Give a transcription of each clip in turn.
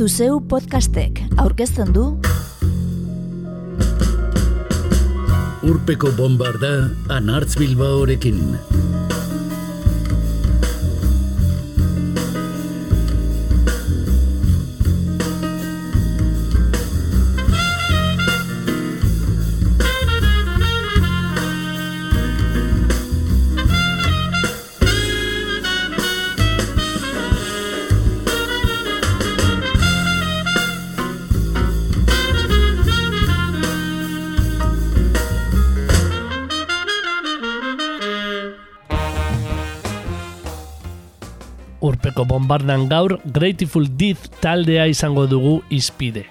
Zuzeu podcastek aurkezten du Urpeko bombarda anartz bilbaorekin. Urpeko bombardan gaur Grateful Death taldea izango dugu izpide.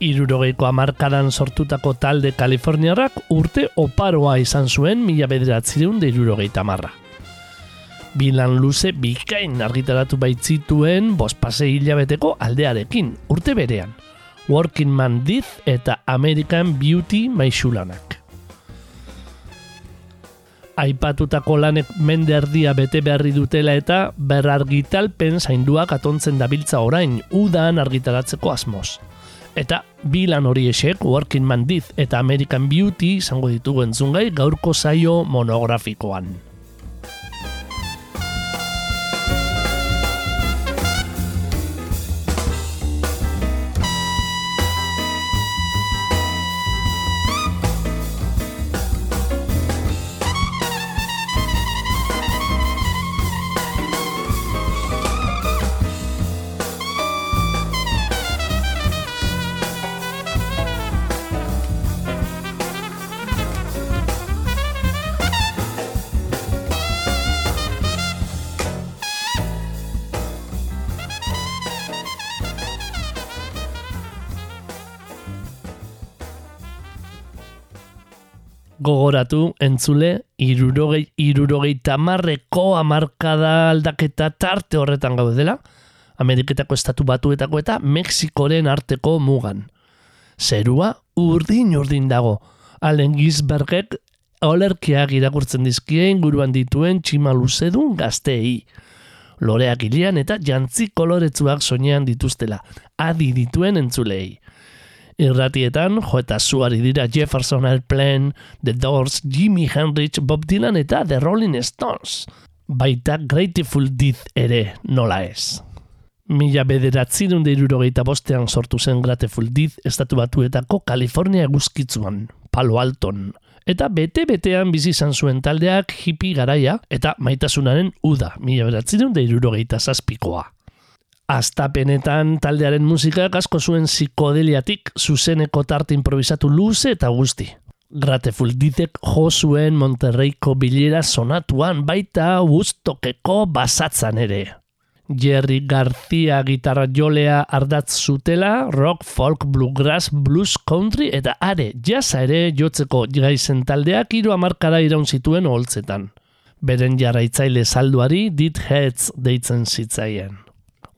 Irurogeiko amarkadan sortutako talde Kaliforniarrak urte oparoa izan zuen mila bederatzireun de irurogeita marra. Bilan luze bikain argitaratu baitzituen bospase hilabeteko aldearekin, urte berean. Working Man Death eta American Beauty maixulanak aipatutako lanek mende erdia bete beharri dutela eta berargitalpen zainduak atontzen dabiltza orain udan argitaratzeko asmoz. Eta bilan hori esek, Working Man Death eta American Beauty izango ditugu entzungai gaurko saio monografikoan. Gogoratu entzule irurogei, irurogei tamarreko amarkada aldaketa tarte horretan gaudela, Ameriketako estatu batuetako eta Mexikoren arteko mugan. Zerua urdin urdin dago, alen gizbergek olerkiak irakurtzen dizkie inguruan dituen tximaluzedun gazteei. Loreak ilian eta jantzi koloretsuak soinean dituztela, adi dituen entzulei. Irratietan, jo eta zuari dira Jefferson Airplane, The Doors, Jimi Hendrix, Bob Dylan eta The Rolling Stones. Baita Grateful Death ere nola ez. Mila bederatzi dunde irurogeita bostean sortu zen Grateful Death estatu batuetako Kalifornia eguzkitzuan, Palo Alton. Eta bete-betean bizi izan zuen taldeak hippie garaia eta maitasunaren uda, mila bederatzi dunde irurogeita zazpikoa. Aztapenetan taldearen musikak asko zuen psikodeliatik zuzeneko tarte improvisatu luze eta guzti. Grateful ditek jo zuen Monterreiko bilera sonatuan baita guztokeko basatzan ere. Jerry García gitarra jolea ardatz zutela, rock, folk, bluegrass, blues, country eta are jasa ere jotzeko gaizen taldeak hiru amarkada iraun zituen holtzetan. Beren jarraitzaile salduari dit heads deitzen zitzaien.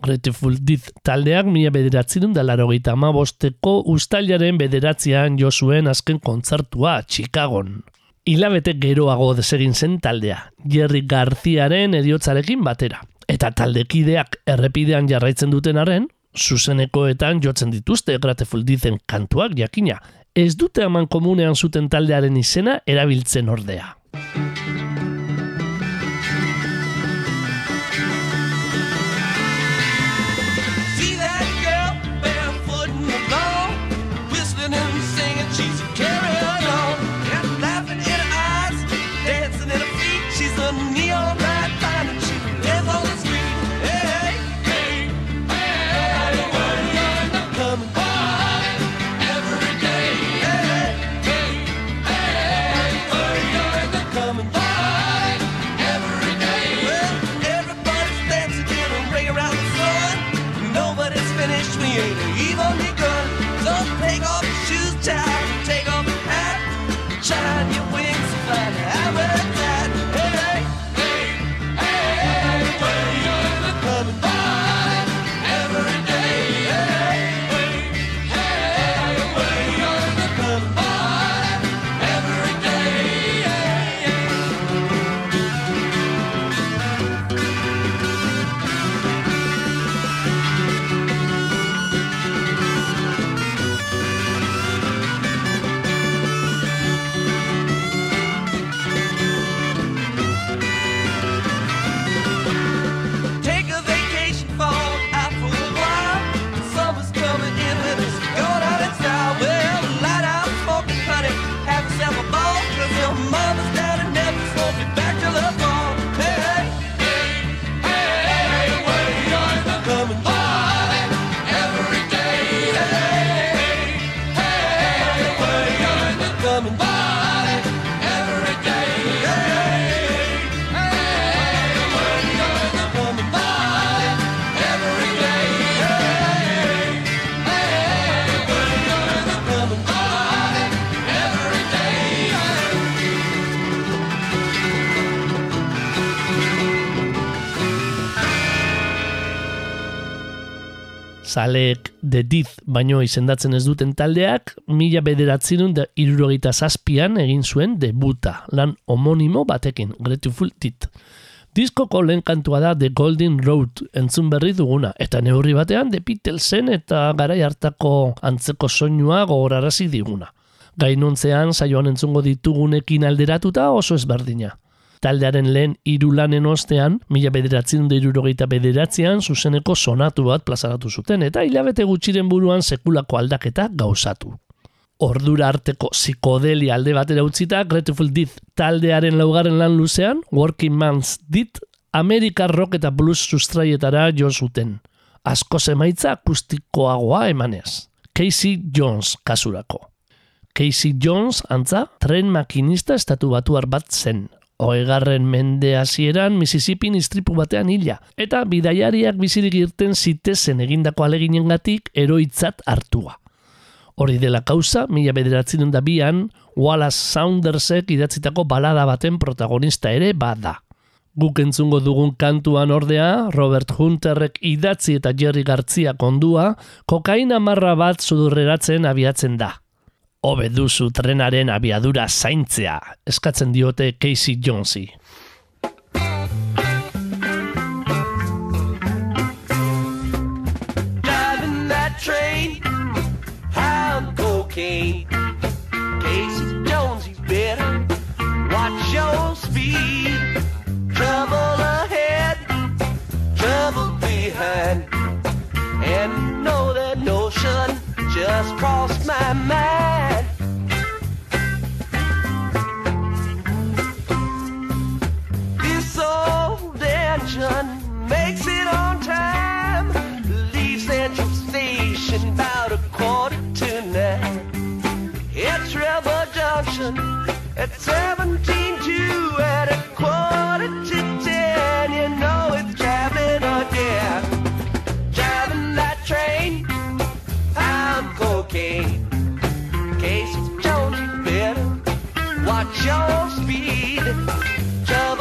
Grateful Death taldeak mila bederatzerun da laro ama bosteko ustailaren bederatzean jo zuen azken kontzertua Chicagon. Hilabete geroago desegin zen taldea, Jerry Garziaren eriotzarekin batera. Eta taldekideak errepidean jarraitzen duten arren, zuzenekoetan jotzen dituzte Grateful Deathen kantuak jakina. Ez dute eman komunean zuten taldearen izena erabiltzen ordea. Zaleek The Death baino izendatzen ez duten taldeak, mila bederatzerun da irurogeita zazpian egin zuen debuta, lan homonimo batekin, Grateful Tit. Diskoko lehen kantua da The Golden Road entzun berri duguna, eta neurri batean The Beatlesen eta garai hartako antzeko soinua gogorarazi diguna. Gainontzean saioan entzungo ditugunekin alderatuta oso ezberdina. Taldearen lehen hiru lanen ostean, mila bederatzen da bederatzean, zuzeneko sonatu bat plazaratu zuten, eta hilabete gutxiren buruan sekulako aldaketa gauzatu. Ordura arteko psikodeli alde batera utzita, Grateful Dead taldearen laugarren lan luzean, Working Man's Dead, Amerikar rock eta blues sustraietara jo zuten. Asko zemaitza akustikoagoa emanez. Casey Jones kasurako. Casey Jones, antza, tren makinista estatu batuar bat zen. Oegarren mende hasieran Mississippi istripu batean hila, eta bidaiariak bizirik irten zitezen egindako aleginengatik eroitzat hartua. Hori dela kauza, mila bederatzen da bian, Wallace Saundersek idatzitako balada baten protagonista ere bada. Guk entzungo dugun kantuan ordea, Robert Hunterrek idatzi eta Jerry Gartzia kondua, kokaina marra bat sudurreratzen abiatzen da. Hobe duzu trenaren abiadura zaintzea, eskatzen diote Casey Jonesi. Train, I'm cocaine. Casey Jones, you better watch your speed. Trouble ahead, trouble behind. And know that notion just crossed my mind. Engine makes it on time. Leaves Central Station about a quarter to nine. It's Rebel Junction at 17 to at a quarter to 10. You know it's traveling again. Driving that train, I'm cocaine. Casey Jones, better watch your speed. Trouble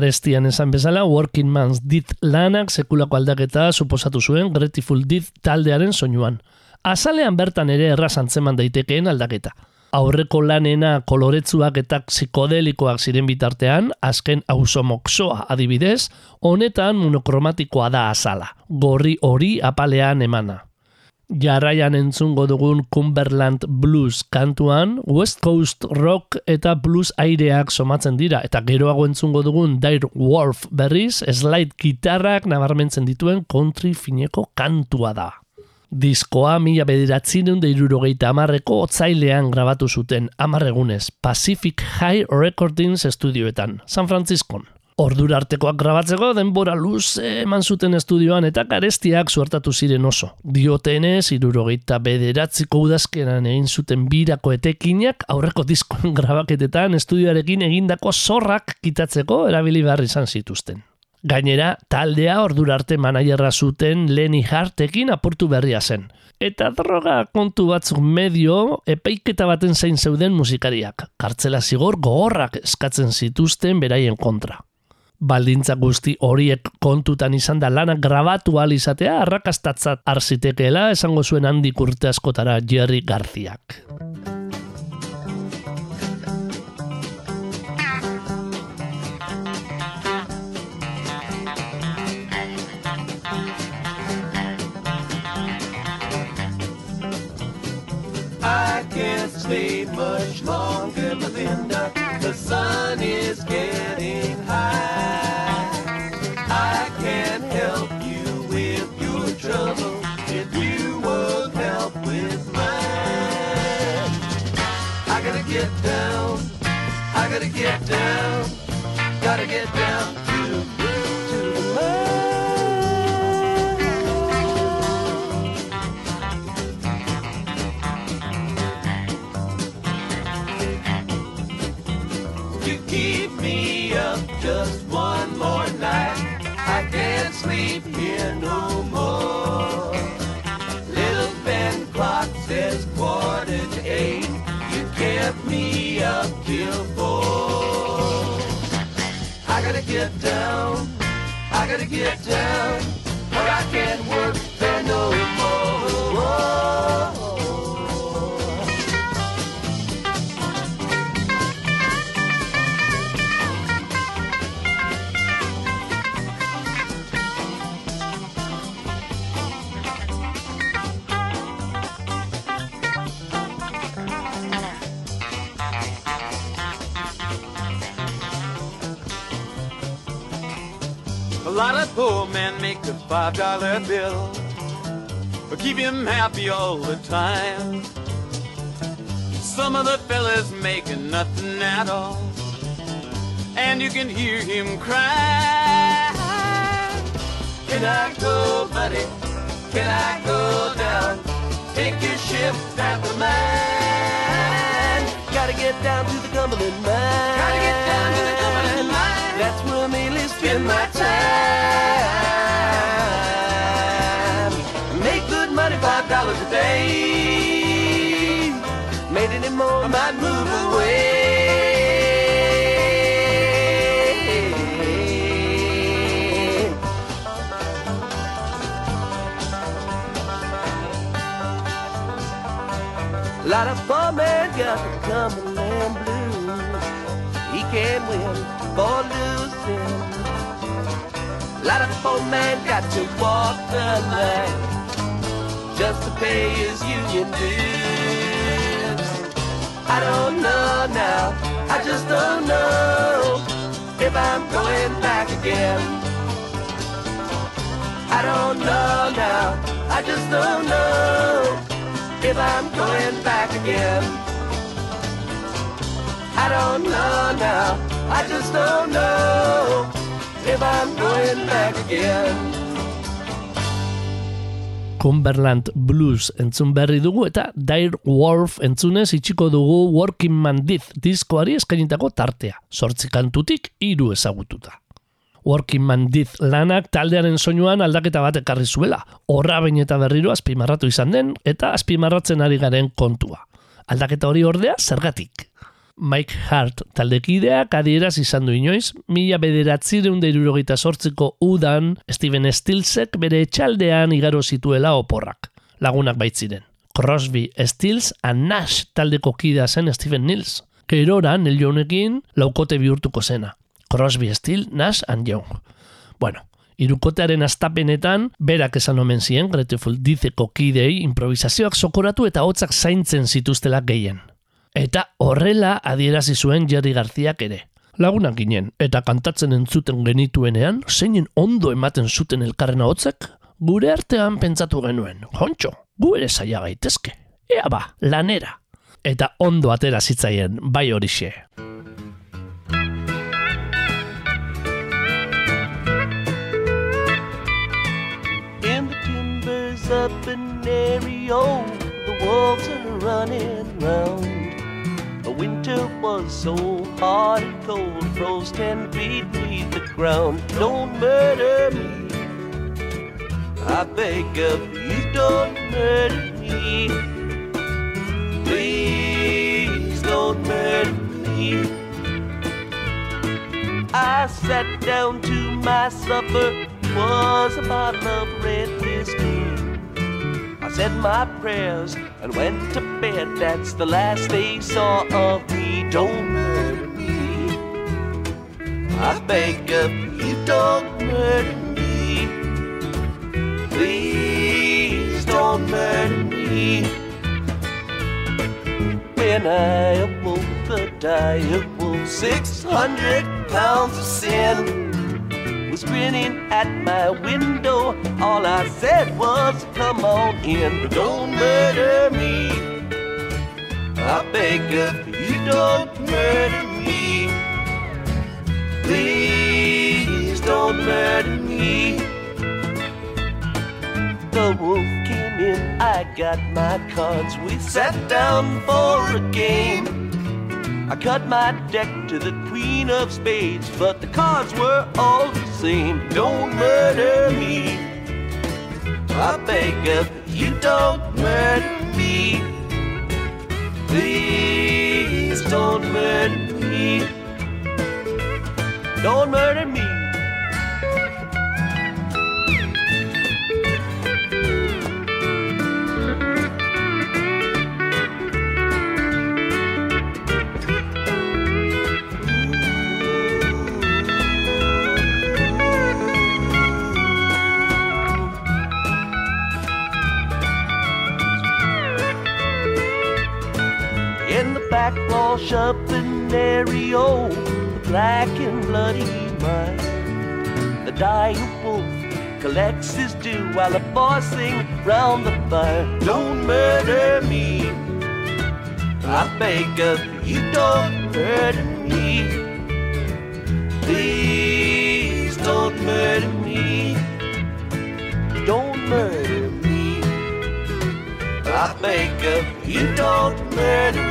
Arestian esan bezala, Working Man's Dit lanak sekulako aldaketa suposatu zuen Grateful Dead taldearen soinuan. Azalean bertan ere erraz antzeman daitekeen aldaketa. Aurreko lanena koloretsuak eta psikodelikoak ziren bitartean, azken ausomoksoa adibidez, honetan monokromatikoa da azala, gorri hori apalean emana. Jarraian entzungo dugun Cumberland Blues kantuan, West Coast Rock eta Blues aireak somatzen dira, eta geroago entzungo dugun Dire Wolf berriz, slide gitarrak nabarmentzen dituen country fineko kantua da. Diskoa mila bederatzen da irurogeita amarreko otzailean grabatu zuten amarregunez Pacific High Recordings estudioetan, San Franciscon. Ordura artekoak grabatzeko denbora luze eman zuten estudioan eta garestiak suertatu ziren oso. Diotenez, irurogeita bederatziko udazkenan egin zuten birako etekinak aurreko diskoen grabaketetan estudioarekin egindako zorrak kitatzeko erabili behar izan zituzten. Gainera, taldea ordura arte manaierra zuten Lenny Hartekin apurtu berria zen. Eta droga kontu batzuk medio epaiketa baten zain zeuden musikariak. Kartzela zigor gogorrak eskatzen zituzten beraien kontra. Baldintza guzti horiek kontutan izan da lanak grabatu ahal izatea arrakastatzat arzitekeela esango zuen handik urte askotara Jerry Garziak. Can't stay much longer, Melinda. The sun is getting down. Gotta get down to the keep me up just one more night. I can't sleep here no more. Gotta get down. Five dollar bill But keep him happy all the time. Some of the fellas making nothing at all And you can hear him cry. Can I go, buddy? Can I go down? Take your shift at the mine Gotta get down to the Cumberland mine. Gotta get down to the Cumberland mine. That's where I mainly spend my time Good money, five dollars a day Made any more, I might move away A lot of poor man got the Cumberland blues. He can't win for losing. A lot of poor man got to walk the line just to pay his union dues. I don't know now, I just don't know if I'm going back again. I don't know now, I just don't know if I'm going back again. I don't know now, I just don't know if I'm going back again. Cumberland Blues entzun berri dugu eta Dire Wolf entzunez itxiko dugu Working Man Death diskoari eskainitako tartea, sortzi kantutik hiru ezagututa. Working Man Death lanak taldearen soinuan aldaketa bat ekarri zuela, horra bain eta berriro azpimarratu izan den eta azpimarratzen ari garen kontua. Aldaketa hori ordea, zergatik. Mike Hart taldekideak adieraz izan du inoiz, mila bederatzireun deirurogeita sortzeko udan Steven Stillsek bere etxaldean igaro zituela oporrak. Lagunak baitziren. Crosby, Stills and Nash taldeko kidea zen Steven Nils. Gerora, Neil Youngekin laukote bihurtuko zena. Crosby, Still, Nash and Young. Bueno, irukotearen astapenetan, berak esan omen ziren, Grateful Dizeko kidei, improvisazioak sokoratu eta hotzak zaintzen zituztela gehien. Eta horrela adierazi zuen Jerry Garziak ere. Lagunak ginen, eta kantatzen entzuten genituenean, zeinen ondo ematen zuten elkarren hotzek, gure artean pentsatu genuen, jontxo, gu ere zaila gaitezke. Ea ba, lanera. Eta ondo atera zitzaien, bai horixe. Up in Ario, the wolves are running round. Winter was so hard and cold, froze ten feet beneath the ground. Don't murder me. I beg of you, don't murder me. Please don't murder me. I sat down to my supper, was a bottle of red whiskey. Said my prayers and went to bed. That's the last they saw of me. Don't murder me. I beg of you, don't murder me. Please don't murder me. When I awoke, the dire wolf, 600 pounds of sin was grinning at my window. All I said was, Come on in, but don't murder me. I beg of you, don't murder me. Please don't murder me. The wolf came in, I got my cards. We sat down for a game. I cut my deck to the queen of spades, but the cards were all the same. Don't murder me. I beg of you, don't murder me. Please don't murder me. Don't murder me. In the back up in Ario, the black and bloody mine. The dying wolf collects his due while the boys sing round the fire. Don't murder me. I beg of you, don't murder me. Please don't murder me. Don't murder me. I beg of you, don't murder me.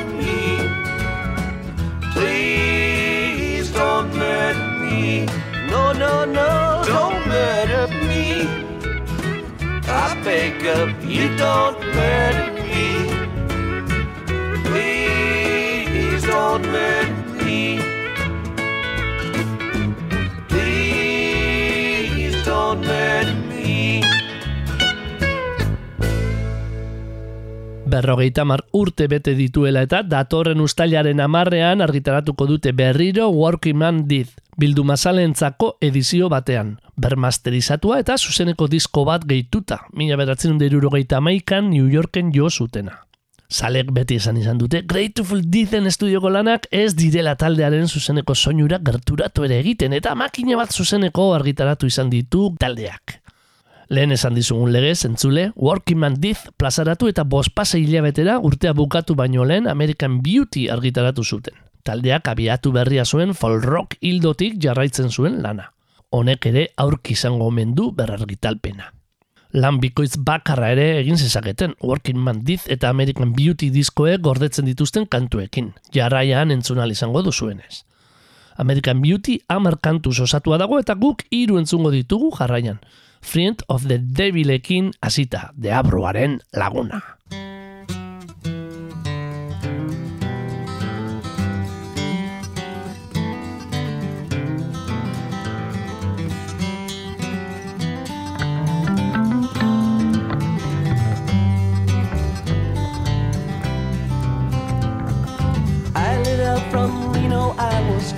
Please don't murder me. No, no, no, don't murder me. I beg of you, don't murder me. Please don't murder Berrogeita mar urte bete dituela eta datorren ustailaren amarrean argitaratuko dute berriro Working Man Did, bildu mazalentzako edizio batean. Bermasterizatua eta zuzeneko disko bat gehituta, mila beratzen maikan New Yorken jo zutena. Zalek beti esan izan dute, Grateful Deaden estudioko lanak ez direla taldearen zuzeneko soinura gerturatu ere egiten, eta makina bat zuzeneko argitaratu izan ditu taldeak. Lehen esan dizugun legez, entzule, Working Man Did plazaratu eta bospase hilabetera urtea bukatu baino lehen American Beauty argitaratu zuten. Taldeak abiatu berria zuen folk rock hildotik jarraitzen zuen lana. Honek ere aurki izango omen du berrargitalpena. Lan bikoitz bakarra ere egin zezaketen, Working Man Did eta American Beauty diskoek gordetzen dituzten kantuekin, jarraian entzunal izango duzuenez. American Beauty amar kantuz osatua dago eta guk hiru entzungo ditugu jarraian. Friend of the Devilekin Asita, de Abruaren Laguna.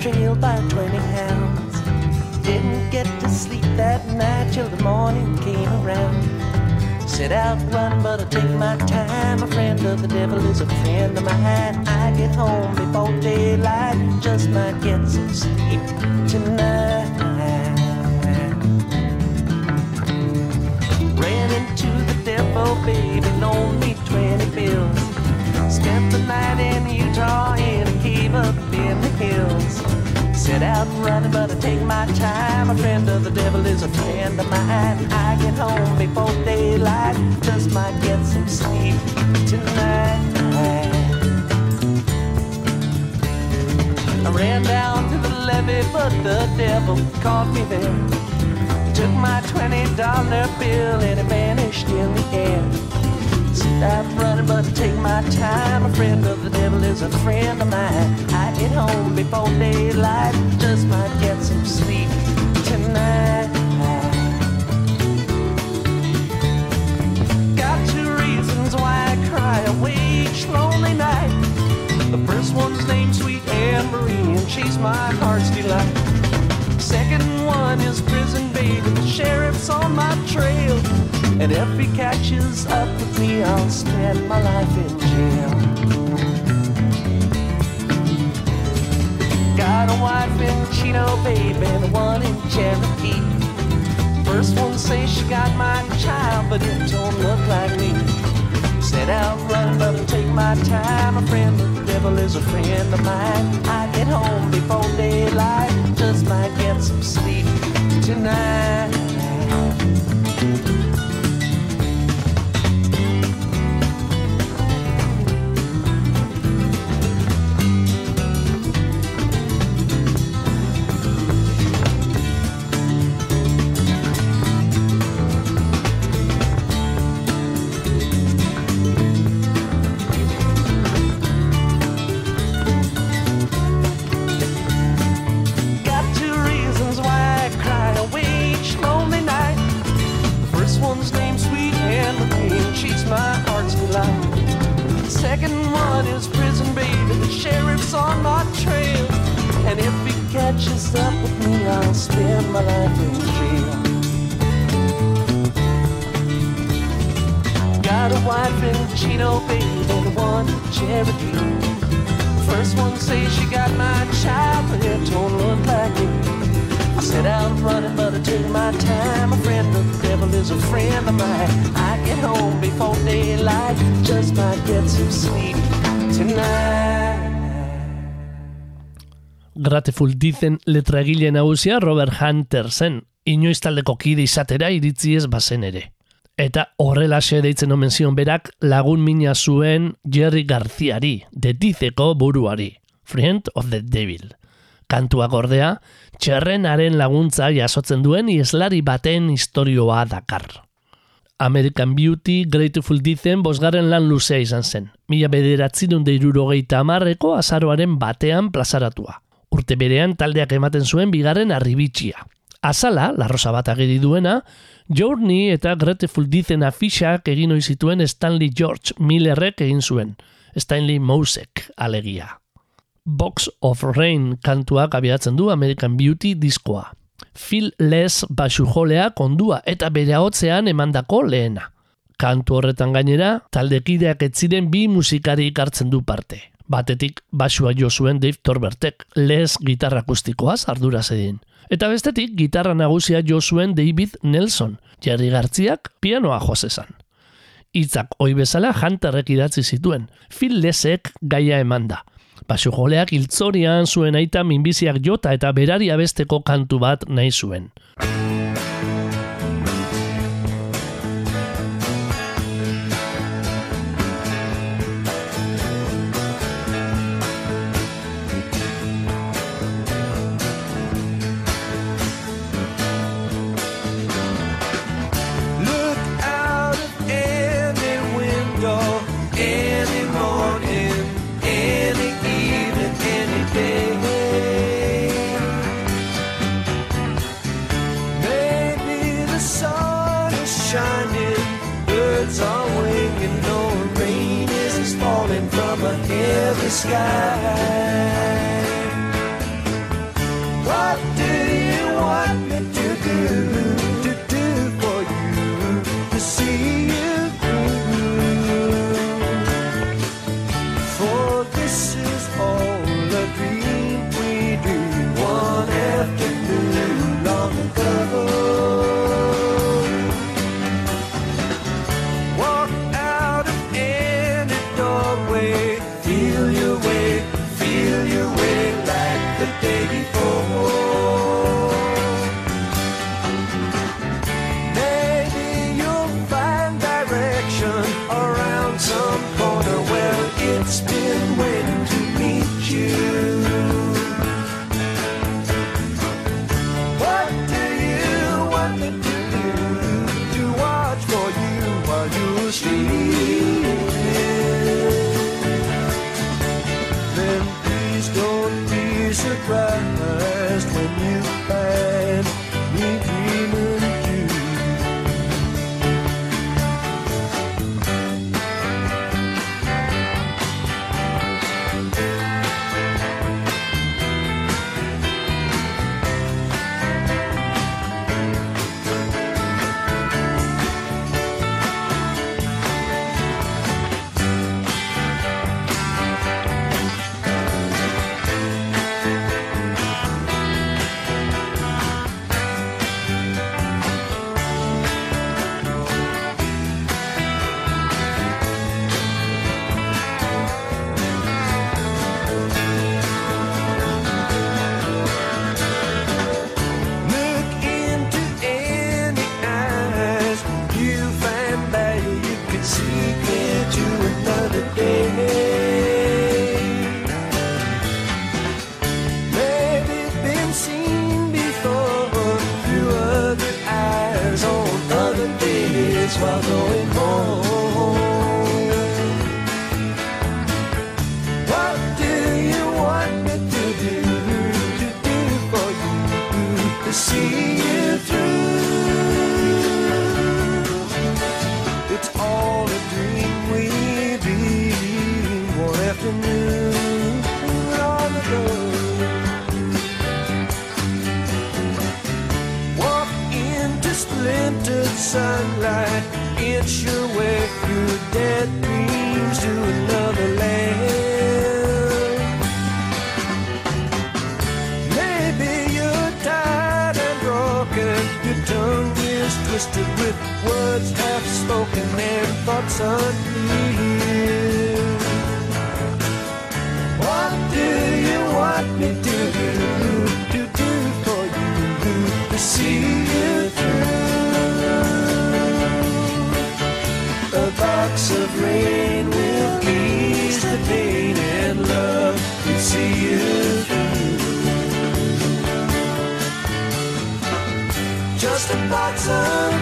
trailed by 20 hands. Sleep that night till the morning came around. Set out run, but I take my time. A friend of the devil is a friend of mine. I get home before daylight, just might get some sleep tonight. Ran into the devil, baby, loaned me 20 bills. Spent the night in Utah in a cave up in the hills. Set out running, but I take my time. A friend of the devil is a friend of mine. I get home before daylight, just might get some sleep tonight. I ran down to the levee, but the devil caught me there. Took my twenty dollar bill and it vanished in the air. Out running, but take my time. A friend of the devil is a friend of mine. I get home before daylight, just might get some sleep tonight. Got two reasons why I cry away each lonely night. The first one's named Sweet Anne Marie, and she's my heart's delight. Second one is prison baby, the sheriff's on my trail. And if he catches up with me, I'll spend my life in jail. Got a wife in Chino, baby, and one in Cherokee. First one says she got my child, but it don't look like me. Set out running, but I take my time. A friend of the devil is a friend of mine. I get home before daylight, just might get some sleep tonight. Grateful dizen letragile nagusia Robert Hunter zen, inoiz taldeko kide izatera iritzi ez bazen ere. Eta horrelaxe deitzen omen zion berak lagun mina zuen Jerry Garziari, detizeko buruari, Friend of the Devil. Kantuak ordea, txerrenaren laguntza jasotzen duen ieslari baten historioa dakar. American Beauty Grateful dizen bosgarren lan luzea izan zen. Mila bederatzirun deirurogeita amarreko azaroaren batean plazaratua. Urte berean taldeak ematen zuen bigarren arribitxia. Azala, la rosa bat ageri duena, Journey eta Grateful dizen afixak egin zituen Stanley George Millerrek egin zuen. Stanley Mousek alegia. Box of Rain kantuak abiatzen du American Beauty diskoa. Phil Les basujolea kondua eta bere hotzean emandako lehena. Kantu horretan gainera, taldekideak ez ziren bi musikari ikartzen du parte. Batetik basua jo zuen Dave Torbertek, Les gitarra akustikoaz ardura zedin. Eta bestetik gitarra nagusia jo zuen David Nelson, Jerry Gartziak pianoa josezan. Hitzak oi bezala Hunterrek idatzi zituen, Phil Lesek gaia emanda. Basujoleak hiltzorian zuen aita minbiziak jota eta berari abesteko kantu bat nahi zuen. Any evening, any day. Maybe the sun is shining, birds are winging, no rain is falling from a heavy sky. Sunlight, inch your way through dead dreams to another land. Maybe you're tired and broken. Your tongue is twisted with words half spoken and thoughts unclear. See. Just a of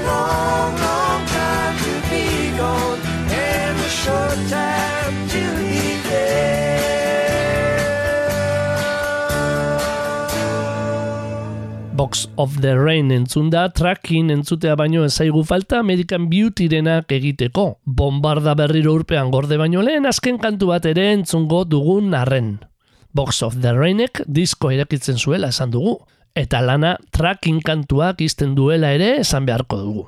Box of the Rain entzunda, tracking entzutea baino ezaigu falta American Beautyrenak egiteko. Bombarda berriro urpean gorde baino lehen azken kantu bat ere entzungo dugun arren. Box of the Rainek disko erakitzen zuela esan dugu. Eta lana tracking kantuak izten duela ere esan beharko dugu.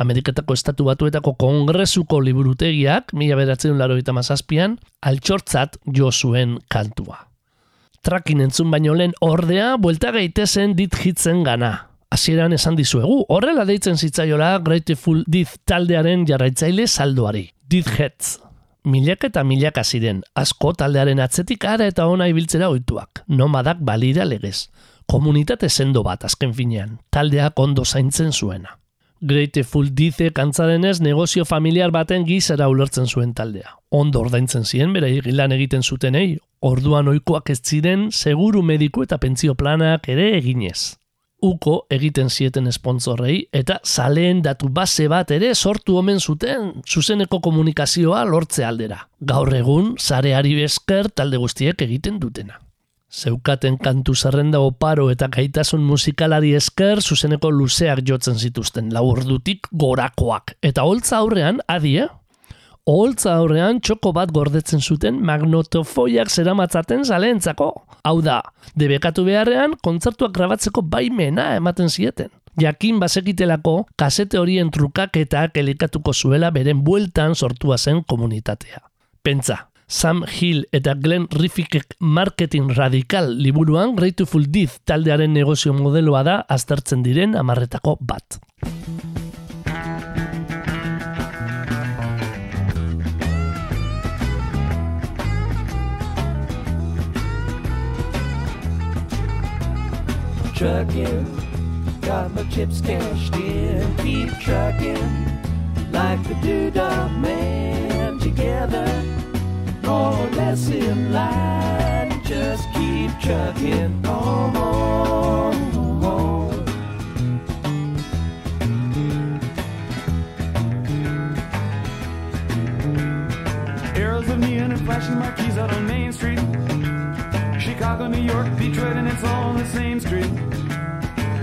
Ameriketako estatu batuetako kongresuko liburutegiak, mila beratzen laro altxortzat jo zuen kantua. Trakin entzun baino lehen ordea, buelta gaitezen dit hitzen gana. Hasieran esan dizuegu, horrela deitzen zitzaiola Grateful Death taldearen jarraitzaile saldoari. Death Heads. Milaka eta milaka ziren, asko taldearen atzetik ara eta ona ibiltzera ohituak, nomadak balira legez. Komunitate sendo bat azken finean, taldeak ondo zaintzen zuena. Grateful Dice kantzadenez negozio familiar baten gizara ulertzen zuen taldea. Ondo ordaintzen ziren bere lan egiten zutenei, orduan ohikoak ez ziren seguru mediku eta pentsio planak ere eginez. Uko egiten zieten esponsorrei eta zaleen datu base bat ere sortu omen zuten zuzeneko komunikazioa lortze aldera. Gaur egun, zareari esker talde guztiek egiten dutena. Zeukaten kantu zerrenda oparo eta gaitasun musikalari esker zuzeneko luzeak jotzen zituzten laurdutik gorakoak. Eta holtza aurrean, adi, eh? Oholtza aurrean txoko bat gordetzen zuten magnotofoiak zeramatzaten zaleentzako. Hau da, debekatu beharrean kontzertuak grabatzeko baimena ematen zieten. Jakin bazekitelako kasete horien trukaketak elikatuko zuela beren bueltan sortua zen komunitatea. Pentsa, Sam Hill eta Glenn Riffikek marketing radikal liburuan Grateful Death taldearen negozio modeloa da aztertzen diren amarretako bat. trucking. Got my chips cashed in. Keep trucking like the doodah man together. Or less in line. Just keep trucking on. Arrows of neon and flashing marquees out on Main Street. Chicago, New York, Detroit, and it's all on the same street.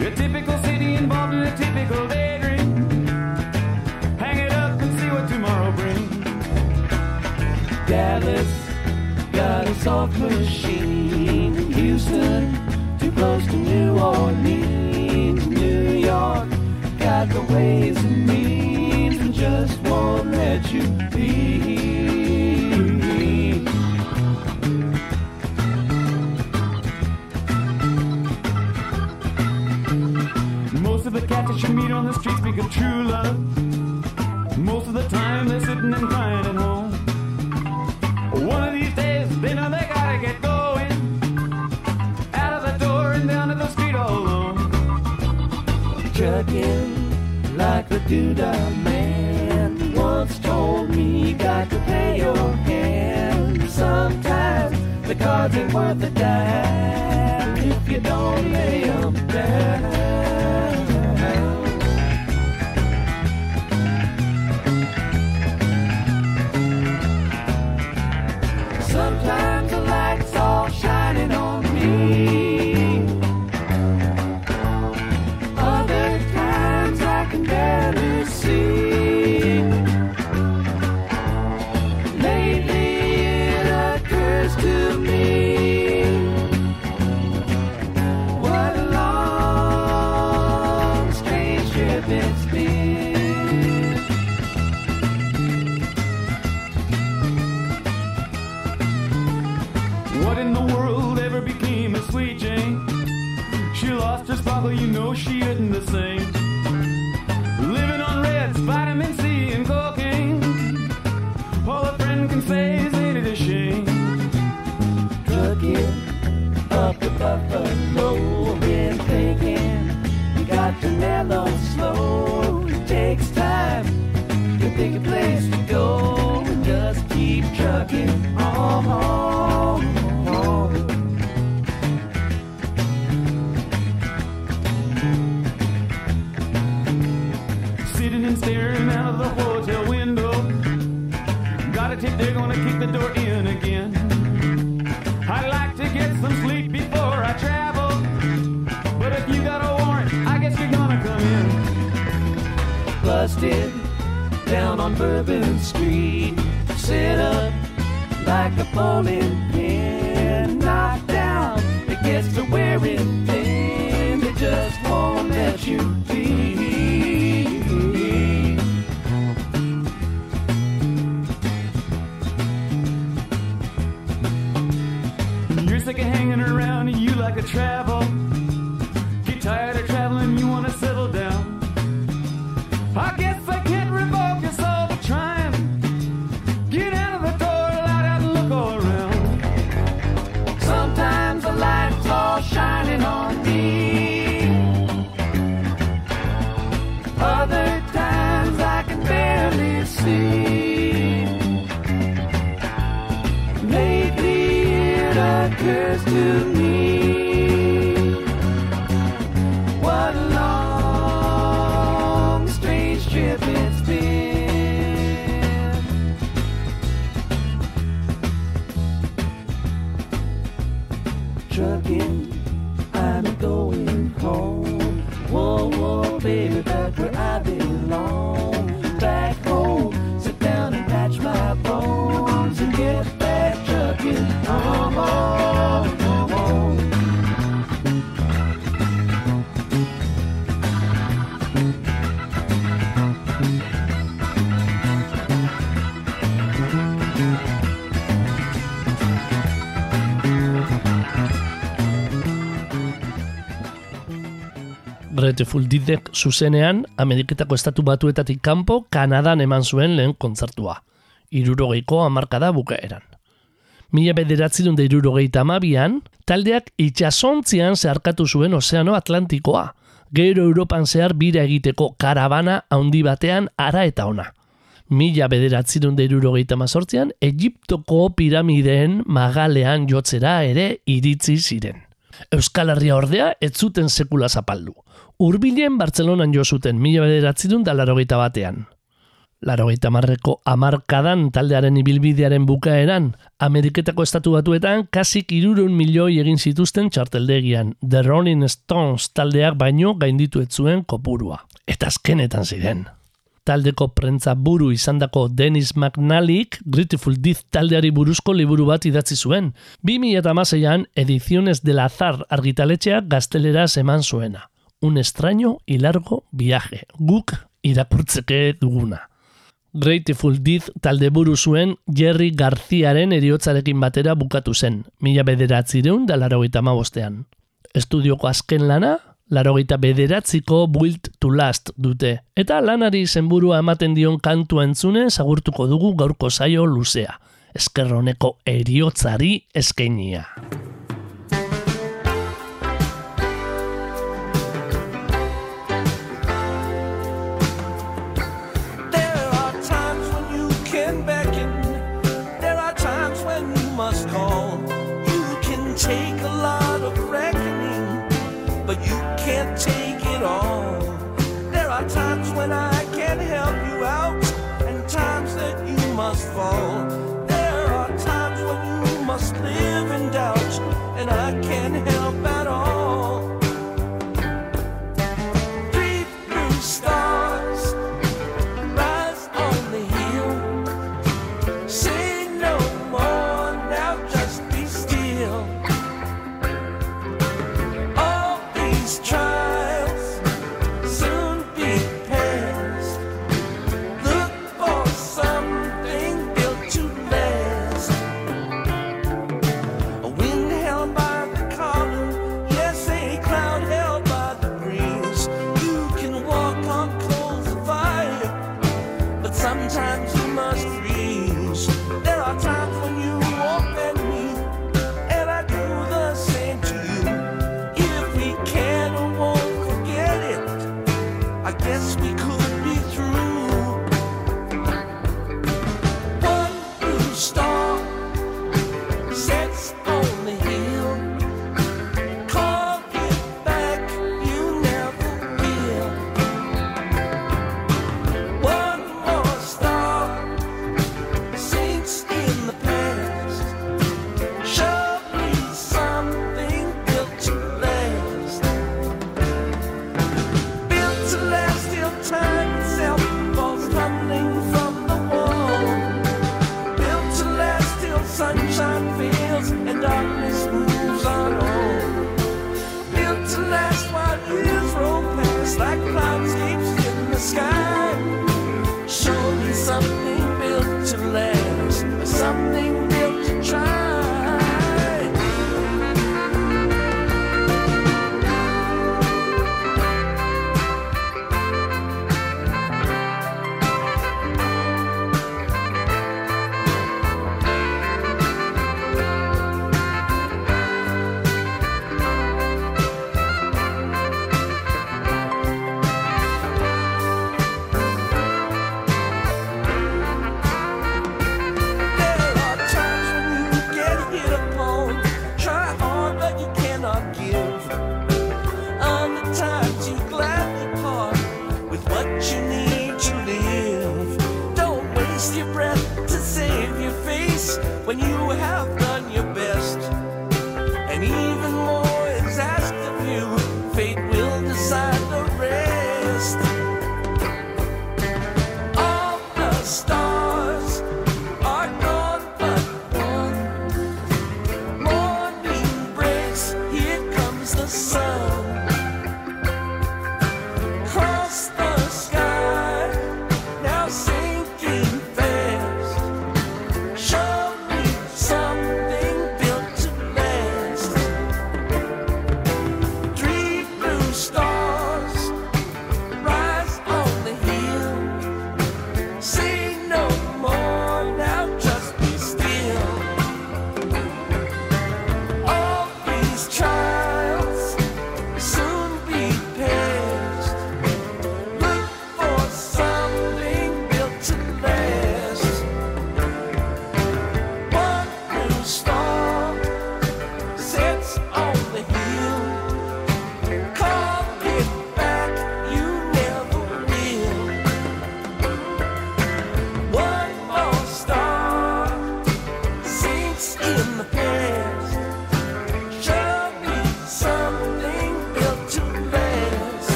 A typical city involved in a typical daydream. Soft machine. Houston, too close to New Orleans. New York got the ways and means and just won't let you be. Most of the cats that you meet on the streets speak of true love. Most of the time they're sitting and crying the doodah man once told me you got to pay your hand. Sometimes the cards ain't worth a dime if you don't lay 'em down. Busted down on Bourbon Street. Sit up like a bowling pin. Knocked down, it gets to wearing thin. It just won't let you be. You're sick of hanging around you like to travel. Grateful Deadek zuzenean Ameriketako estatu batuetatik kanpo Kanadan eman zuen lehen kontzertua. Irurogeiko hamarkada bukaeran. Mila bederatzerun da irurogeita amabian, taldeak itxasontzian zeharkatu zuen Ozeano Atlantikoa. Gero Europan zehar bira egiteko karabana handi batean ara eta ona. Mila bederatzerun da irurogeita mazortzian, Egiptoko piramideen magalean jotzera ere iritzi ziren. Euskal Herria ordea ez zuten sekula zapaldu. Urbilen Bartzelonan jo zuten mila bederatzerun da larogeita batean. Larogeita marreko amarkadan taldearen ibilbidearen bukaeran, Ameriketako estatu batuetan kasik irurun milioi egin zituzten txarteldegian, The Rolling Stones taldeak baino gainditu ez zuen kopurua. Eta azkenetan ziren. Taldeko prentza buru izandako Dennis McNallyk Grateful Death taldeari buruzko liburu bat idatzi zuen. 2006an Ediciones del Azar argitaletxeak gazteleraz eman zuena. Un extraño y largo viaje. Guk irakurtzeke duguna. Grateful Death talde buru zuen Jerry Garziaren eriotzarekin batera bukatu zen, mila bederatzireun da larogeita mabostean. Estudioko azken lana, larogeita bederatziko Built to Last dute, eta lanari zenburua ematen dion kantua entzune sagurtuko dugu gaurko saio luzea. Eskerroneko eriotzari eskainia.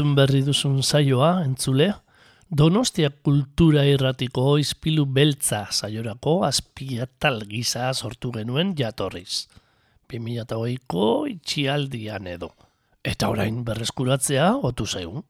Entzun berri duzun saioa, entzule, Donostia kultura irratiko izpilu beltza saiorako azpiatal gisa sortu genuen jatorriz. 2008ko itxialdian edo. Eta orain berreskuratzea otu zaigu.